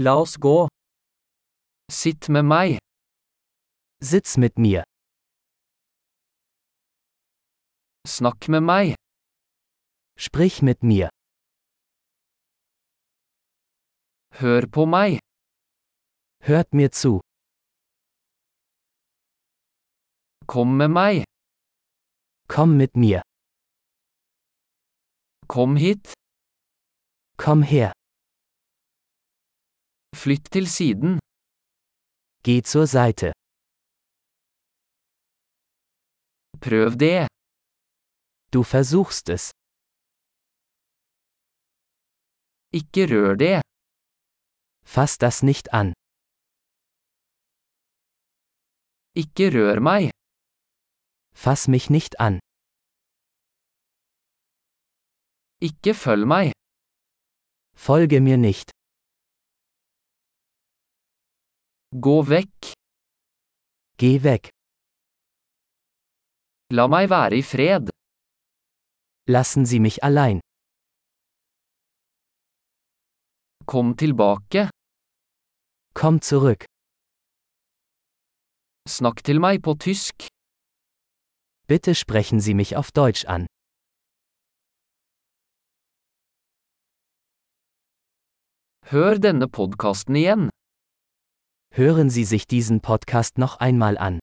La oss gå. Sitt med meg. Sitz mit mir. Snakk med meg. Sprich mit mir. Hør på meg. Hört mir zu. Kom med meg. Komm mit mir. Kom hit. Komm her. Flytt til siden. Geh zur Seite. Prøv det. Du versuchst es. Ikke rør det. Fass das nicht an. Ikke rør meg. Fass mich nicht an. Ikke følg meg. Folge mir nicht. Gå vekk. Geh weg. La meg være i fred. Lassen Sie mich allein. Kom tilbake. Komm zurück. Snakk til meg på tysk. Bitte sprechen Sie mich auf Deutsch an. Hør denne podkasten igjen. Hören Sie sich diesen Podcast noch einmal an.